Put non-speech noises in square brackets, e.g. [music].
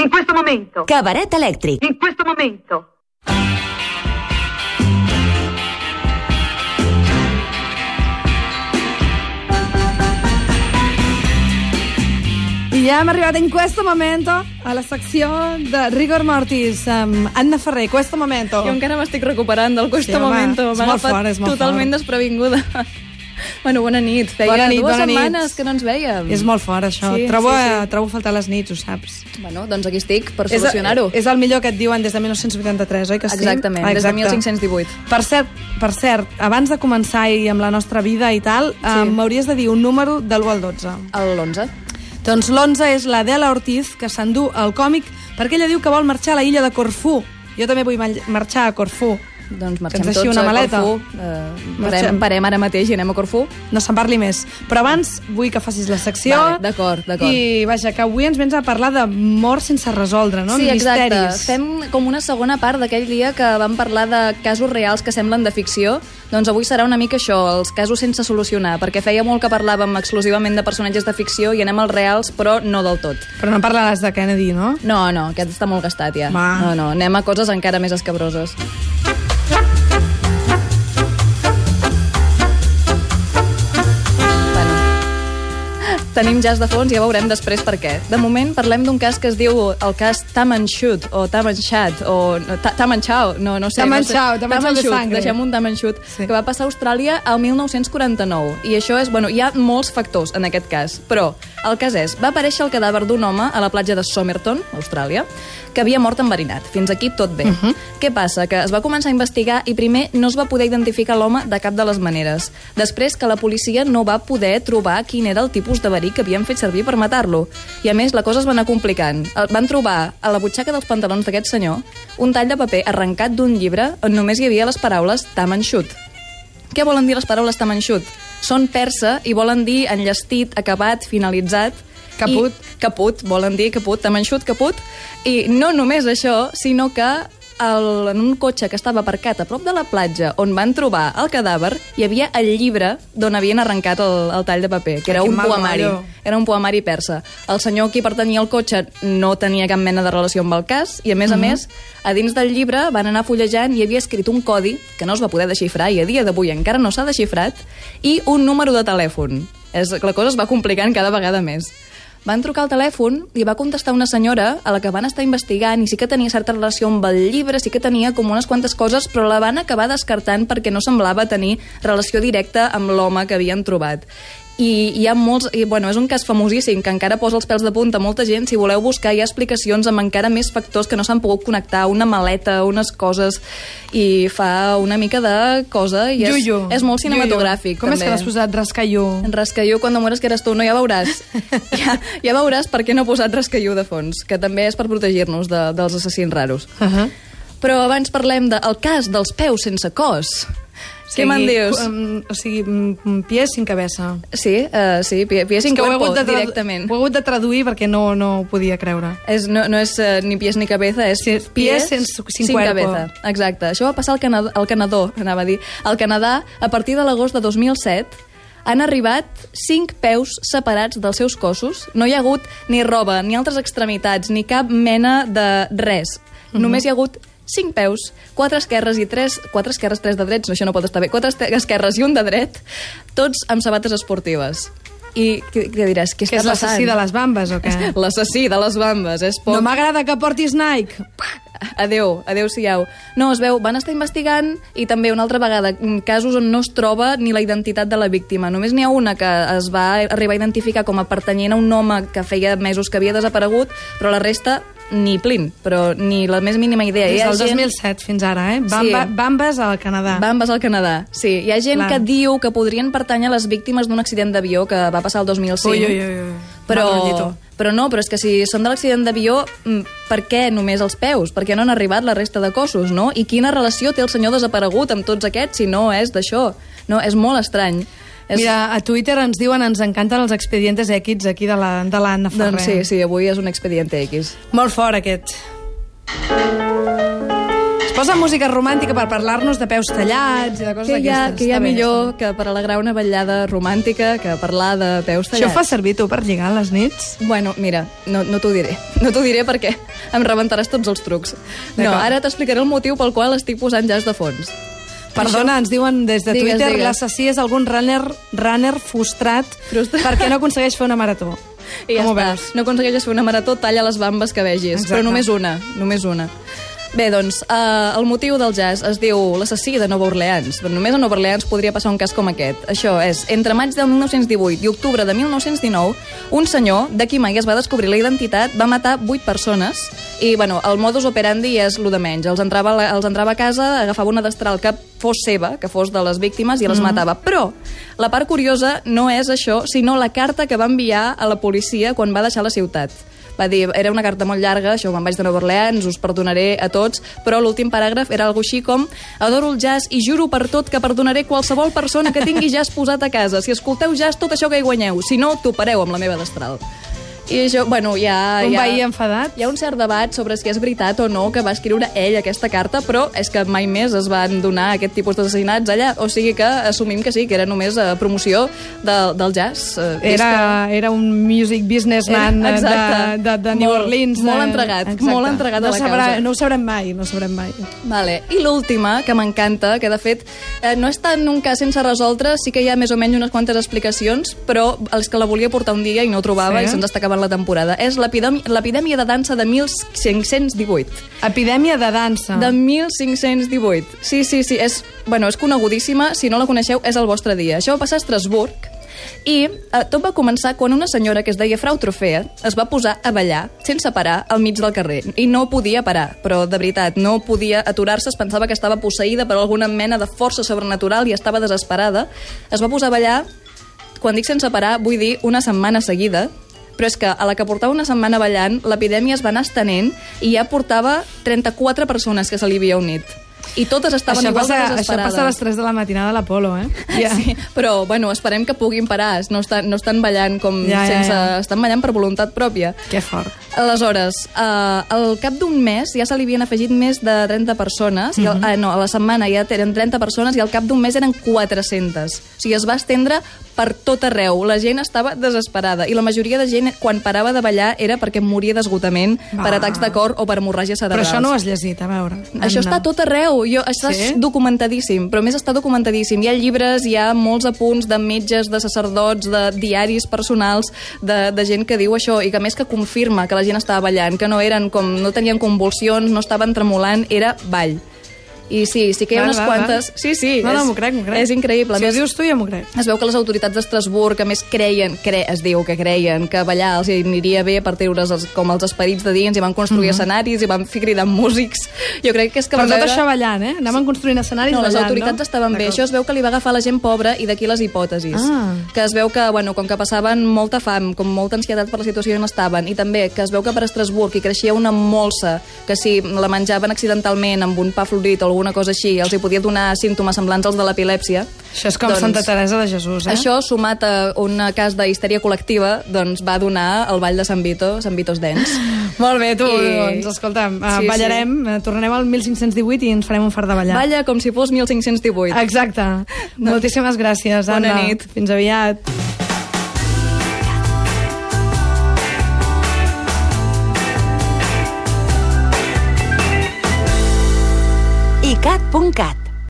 In questo momento. Cabaret elèctric. In questo momento. I ja hem arribat in questo momento a la secció de Rigor Mortis. Um, Anna Ferrer, questo momento. Jo encara m'estic recuperant del Cuesta Sí, home, Momento. M'ha agafat totalment fort. desprevinguda. Bueno, bona nit. Feia Bona nit, dues bona nit. setmanes que no ens vèiem. És molt fort, això. Sí, trobo, sí, sí. trobo a faltar les nits, ho saps. Bueno, doncs aquí estic per És- solucionar-ho. És, el millor que et diuen des de 1983, oi que sí? Exactament, Ah, des de exacte. 1518. Per cert, per cert, abans de començar i amb la nostra vida i tal, sí. eh, m'hauries de dir un número de l'1 al 12. El 11. Doncs l'11 és l'Adela Ortiz, que s'endú el còmic perquè ella diu que vol marxar a la illa de Corfú. Jo també vull ma- marxar a Corfú. Doncs marxem Tens tots una a maleta? Corfú. Eh, Marxem. parem, parem ara mateix i anem a Corfú. No se'n parli més. Però abans vull que facis la secció. Vale, d'acord, d'acord. I, vaja, que avui ens vens a parlar de morts sense resoldre, no? sí, exacte. Misteris. Fem com una segona part d'aquell dia que vam parlar de casos reals que semblen de ficció. Doncs avui serà una mica això, els casos sense solucionar, perquè feia molt que parlàvem exclusivament de personatges de ficció i anem als reals, però no del tot. Però no parlaràs de Kennedy, no? No, no, aquest està molt gastat ja. Va. No, no, anem a coses encara més escabroses. Tenim jazz de fons i ja veurem després per què. De moment parlem d'un cas que es diu el cas Tamanchut o Tamanchat o no, Ta- Tamanchau, no, no sé. Tamanchau, no sé. Tamanchau de sangre. deixem un Tamanchut, Sí. que va passar a Austràlia el 1949. I això és, bueno, hi ha molts factors en aquest cas, però el cas és, va aparèixer el cadàver d'un home a la platja de Somerton, Austràlia, que havia mort enverinat. Fins aquí tot bé. Uh -huh. Què passa? Que es va començar a investigar i primer no es va poder identificar l'home de cap de les maneres. Després que la policia no va poder trobar quin era el tipus de verí que havien fet servir per matar-lo. I a més, la cosa es va anar complicant. El- Van trobar a la butxaca dels pantalons d'aquest senyor un tall de paper arrencat d'un llibre on només hi havia les paraules Tamanchut. Què volen dir les paraules tamanxut? Són persa i volen dir enllestit, acabat, finalitzat. Caput. I, caput, volen dir caput, tamanxut, caput. I no només això, sinó que el, en un cotxe que estava aparcat a prop de la platja on van trobar el cadàver hi havia el llibre d'on havien arrencat el, el tall de paper, que era Ai, un poemari. rotllo. Era un poemari persa. El senyor qui pertanyia el cotxe no tenia cap mena de relació amb el cas i, a més a més, a dins del llibre van anar fullejant i havia escrit un codi que no es va poder desxifrar i a dia d'avui encara no s'ha desxifrat i un número de telèfon. És, la cosa es va complicant cada vegada més. Van trucar al telèfon i va contestar una senyora a la que van estar investigant i sí que tenia certa relació amb el llibre, sí que tenia com unes quantes coses, però la van acabar descartant perquè no semblava tenir relació directa amb l'home que havien trobat. I hi ha molts... I, bueno, és un cas famosíssim que encara posa els pèls de punta a molta gent. Si voleu buscar, hi ha explicacions amb encara més factors que no s'han pogut connectar, una maleta, unes coses, i fa una mica de cosa, i és, és molt cinematogràfic, Com també. és que l'has posat rascallú? En Rascallú, quan mueres que eres tu, no, ja veuràs. [laughs] ja, ja veuràs per què no he posat Rascallú de fons, que també és per protegir-nos de, dels assassins raros. Uh -huh. Però abans parlem del de, cas dels peus sense cos. Què me'n dius? Um, o sigui, pies sin cabeza. Sí, uh, sí, pie, pie sin ho cuerpo, de tradu- directament. ho he hagut de traduir perquè no, no ho podia creure. És, no, no és uh, ni pies ni cabeza, és Sí, pies sense- sin sin cuerpo. cabeza. Exacte. Això va passar al, Canadà, al Canadó, anava a dir. Al Canadà, a partir de l'agost de 2007, han arribat cinc peus separats dels seus cossos. No hi ha hagut ni roba, ni altres extremitats, ni cap mena de res. Mhm. Només hi ha hagut cinc peus, quatre esquerres i tres... Quatre esquerres, tres de drets, no, això no pot estar bé. Quatre esquerres i un de dret, tots amb sabates esportives. I què, què diràs? Què Que està és l'assassí de les bambes, o què? [laughs] L'assassí de les bambes, és poc... No m'agrada que portis Nike. [laughs] Adéu, adéu-siau. No, es veu, van estar investigant i també una altra vegada mm, casos on no es troba ni la identitat de la víctima. Només n'hi ha una que es va arribar a identificar com a pertanyent a un home que feia mesos que havia desaparegut, però la resta ni plin, però ni la més mínima idea. Des del gent- 2007 fins ara, eh? Bamba, Sí. Bambes al Canadà. Bambes al Canadà, sí. Hi ha gent Clar. que diu que podrien pertànyer a les víctimes d'un accident d'avió que va passar el 2005. Ui, ui, ui, Però, però no, però és que si són de l'accident d'avió, mm, per què només els peus? Per què no han arribat la resta de cossos, no? I quina relació té el senyor desaparegut amb tots aquests si no és d'això? No, és molt estrany. És... Mira, a Twitter ens diuen ens encanten els expedientes X aquí de la- de l'Anna Ferrer. Doncs sí, sí, avui és un expedient X. Molt fort, aquest. Es Posa música romàntica per parlar-nos de peus tallats i de coses Que hi ha, d'aquestes. que hi ha bé, millor que per alegrar una vetllada romàntica que parlar de peus Això tallats. ho fa servir tu per lligar a les nits? Bueno, mira, no, no t'ho diré. No t'ho diré perquè em rebentaràs tots els trucs. No, ara t'explicaré el motiu pel qual estic posant jazz de fons. Perdona, ens diuen des de Digues, Twitter l'assassí és algun runner, runner frustrat, Frustrat. perquè no aconsegueix fer una marató. I ja Com està. veus? No aconsegueixes fer una marató, talla les bambes que vegis. Exacte. Però només una, només una. Bé, doncs, eh, el motiu del jazz es diu l'assassí de Nova Orleans. Però només a Nova Orleans podria passar un cas com aquest. Això és, entre maig del 1918 i octubre de 1919, un senyor, de qui mai es va descobrir la identitat, va matar 8 persones i, bueno, el modus operandi és lo de menys. Els entrava, la- els entrava a casa, agafava una destral que fos seva, que fos de les víctimes, i les matava. Però la part curiosa no és això, sinó la carta que va enviar a la policia quan va deixar la ciutat. Va dir, era una carta molt llarga, això me'n vaig de Nova Orleans, us perdonaré a tots, però l'últim paràgraf era algo així com adoro el jazz i juro per tot que perdonaré qualsevol persona que tingui jazz posat a casa. Si escolteu jazz, tot això que hi guanyeu. Si no, topareu amb la meva destral. I això, bueno, ja... Un ja... veí enfadat? Hi ha un cert debat sobre si és veritat o no que va escriure ell aquesta carta, però és que mai més es van donar aquest tipus d'assassinats allà. O sigui que assumim que sí, que era només eh, promoció de, del jazz. eh, Era, era un music businessman Era- de, exacte. de, de New Molt- Orleans. molt de- entregat, Exacte. molt entregat a no la sabrà, causa. No ho sabrem mai, no ho sabrem mai. Vale. I l'última, que m'encanta, que de fet eh, no és tant un cas sense resoldre, sí que hi ha més o menys unes quantes explicacions, però els que la volia portar un dia i no ho trobava Sí. i se'ns està acabant la temporada. És l'epidèmia de dansa de 1518. Epidèmia de dansa. De 1518. Sí, sí, sí. És, bueno, és conegudíssima. Si no la coneixeu, és el vostre dia. Això va passar a Estrasburg i eh, tot va començar quan una senyora que es deia Frau Trofea es va posar a ballar sense parar al mig del carrer. I no podia parar, però de veritat, no podia aturar-se. Es pensava que estava posseïda per alguna mena de força sobrenatural i estava desesperada. Es va posar a ballar, quan dic sense parar, vull dir una setmana seguida, però és que a la que portava una setmana ballant, l'epidèmia es va anar estenent i ja portava 34 persones que se li havia unit. I totes estaven això igual passa, de això desesperades. passa a les 3 de la matinada a l'Apolo, eh? [laughs] Ja. Sí, però, bueno, esperem que puguin parar. No estan, no estan ballant com ja, sense... ja. Estan ballant per voluntat pròpia. Que fort. Aleshores, eh, al cap d'un mes ja se li havien afegit més de 30 persones, i Mhm. el, eh, no, a la setmana ja eren 30 persones i al cap d'un mes eren 400. O sigui, es va estendre per tot arreu. La gent estava desesperada i la majoria de gent, quan parava de ballar, era perquè moria d'esgotament per atacs de cor o per hemorràgies Però cerebrals. això no ho has llegit, a veure. Això Anna. està tot arreu, jo, està Sí? documentadíssim, però més està documentadíssim. Hi ha llibres, hi ha molts apunts de metges, de sacerdots, de diaris personals, de, de gent que diu això, i que més que confirma que la gent estava ballant, que no eren com, no tenien convulsions, no estaven tremolant, era ball. I sí, sí que hi ha Val, unes val, quantes... val. Sí, sí. No, no, és- m'ho crec, m'ho crec. És increïble. Si ho més, dius tu, ja m'ho crec. es veu que les autoritats d'Estrasburg, a més creien, cre, es diu que creien que ballar els aniria bé per treure's els, com els esperits de dins i van construir escenaris i van fer cridar músics. Jo crec que és que Per tot veure... això ballant, eh? Anaven construint escenaris No, les ballant, autoritats no? estaven bé. Això es veu que li va agafar la gent pobra i d'aquí les hipòtesis. Ah. Que es veu que, bueno, com que passaven molta fam, com molta ansietat per la situació on estaven, i també que es veu que per Estrasburg hi creixia una molsa que si la menjaven accidentalment amb un pa florit o alguna cosa així, els hi podia donar símptomes semblants als de l'epilèpsia. Això és com Doncs- Santa Teresa de Jesús, eh? Això, sumat a un cas d'histèria col·lectiva, doncs va donar el ball de Sant Vito, Sant Vitos Dents. [laughs] Molt bé, tu, I- doncs, escolta'm, Sí, sí, ballarem, sí. tornarem al 1518 i ens farem un fart de ballar. Balla com si fos 1518. Exacte. Moltíssimes gràcies, Bona Anna. nit. Fins aviat. icat.cat